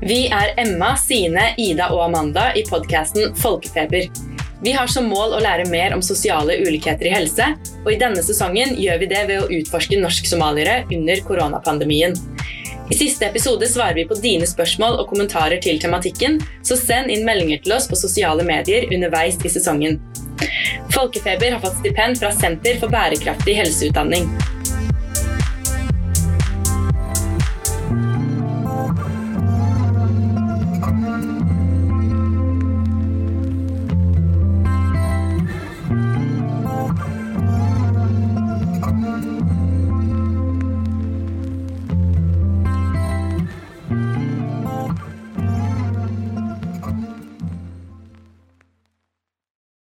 Vi er Emma, Sine, Ida og Amanda i podkasten Folkefeber. Vi har som mål å lære mer om sosiale ulikheter i helse, og i denne sesongen gjør vi det ved å utforske norsk-somaliere under koronapandemien. I siste episode svarer vi på dine spørsmål og kommentarer til tematikken, så send inn meldinger til oss på sosiale medier underveis i sesongen. Folkefeber har fått stipend fra Senter for bærekraftig helseutdanning.